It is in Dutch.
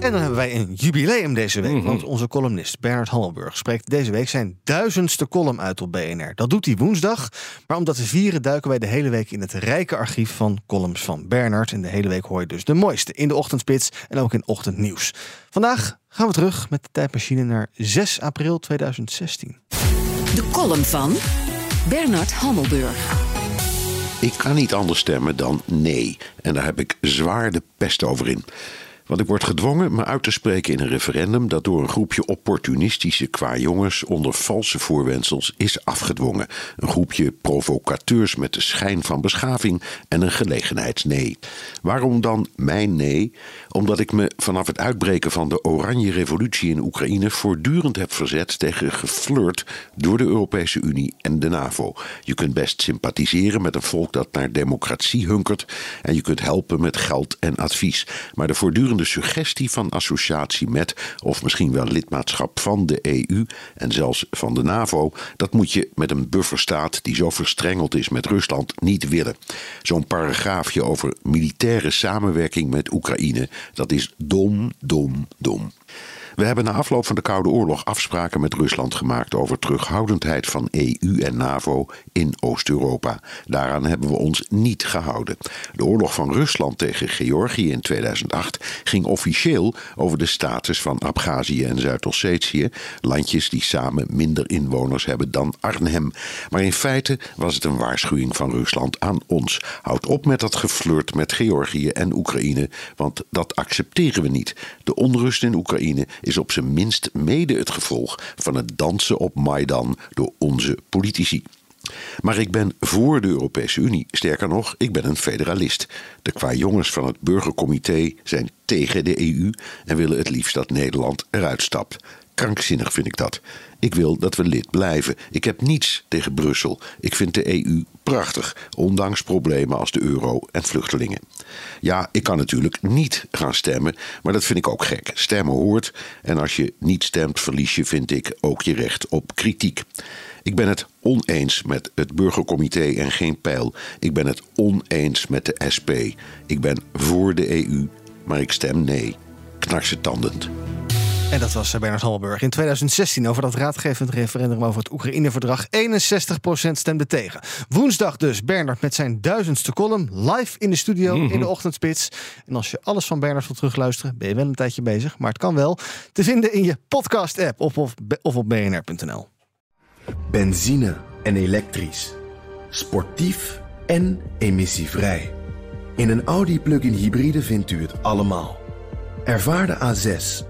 En dan hebben wij een jubileum deze week. Want onze columnist Bernard Hammelburg spreekt deze week zijn duizendste column uit op BNR. Dat doet hij woensdag. Maar om dat te vieren duiken wij de hele week in het rijke archief van columns van Bernard. En de hele week hoor je dus de mooiste in de ochtendspits en ook in ochtendnieuws. Vandaag gaan we terug met de tijdmachine naar 6 april 2016. De column van Bernard Hammelburg. Ik kan niet anders stemmen dan nee. En daar heb ik zwaar de pest over in. Want ik word gedwongen me uit te spreken in een referendum dat door een groepje opportunistische kwajongens onder valse voorwendsels is afgedwongen. Een groepje provocateurs met de schijn van beschaving en een gelegenheidsnee. Waarom dan mijn nee? Omdat ik me vanaf het uitbreken van de Oranje Revolutie in Oekraïne voortdurend heb verzet tegen geflirt door de Europese Unie en de NAVO. Je kunt best sympathiseren met een volk dat naar democratie hunkert en je kunt helpen met geld en advies. Maar de voortdurende de suggestie van associatie met, of misschien wel lidmaatschap van de EU en zelfs van de NAVO, dat moet je met een bufferstaat die zo verstrengeld is met Rusland niet willen. Zo'n paragraafje over militaire samenwerking met Oekraïne, dat is dom, dom, dom. We hebben na afloop van de Koude Oorlog afspraken met Rusland gemaakt over terughoudendheid van EU en NAVO in Oost-Europa. Daaraan hebben we ons niet gehouden. De oorlog van Rusland tegen Georgië in 2008 ging officieel over de status van Abhazie en Zuid-Ossetië, landjes die samen minder inwoners hebben dan Arnhem. Maar in feite was het een waarschuwing van Rusland aan ons. Houd op met dat geflirt met Georgië en Oekraïne, want dat accepteren we niet. De onrust in Oekraïne op zijn minst mede het gevolg van het dansen op Maidan door onze politici. Maar ik ben voor de Europese Unie. Sterker nog, ik ben een federalist. De qua jongens van het burgercomité zijn tegen de EU en willen het liefst dat Nederland eruit stapt. Krankzinnig vind ik dat. Ik wil dat we lid blijven. Ik heb niets tegen Brussel. Ik vind de EU prachtig, ondanks problemen als de euro en vluchtelingen. Ja, ik kan natuurlijk niet gaan stemmen, maar dat vind ik ook gek. Stemmen hoort en als je niet stemt, verlies je, vind ik, ook je recht op kritiek. Ik ben het oneens met het burgercomité en geen pijl. Ik ben het oneens met de SP. Ik ben voor de EU, maar ik stem nee. Knarsetandend. En dat was eh, Bernard Hammelburg in 2016 over dat raadgevend referendum over het Oekraïne-verdrag. 61% stemde tegen. Woensdag dus Bernard met zijn duizendste column live in de studio in de ochtendspits. En als je alles van Bernard wil terugluisteren, ben je wel een tijdje bezig. Maar het kan wel te vinden in je podcast-app of, of, of op bnr.nl. Benzine en elektrisch. Sportief en emissievrij. In een Audi plug-in hybride vindt u het allemaal. Ervaar de A6,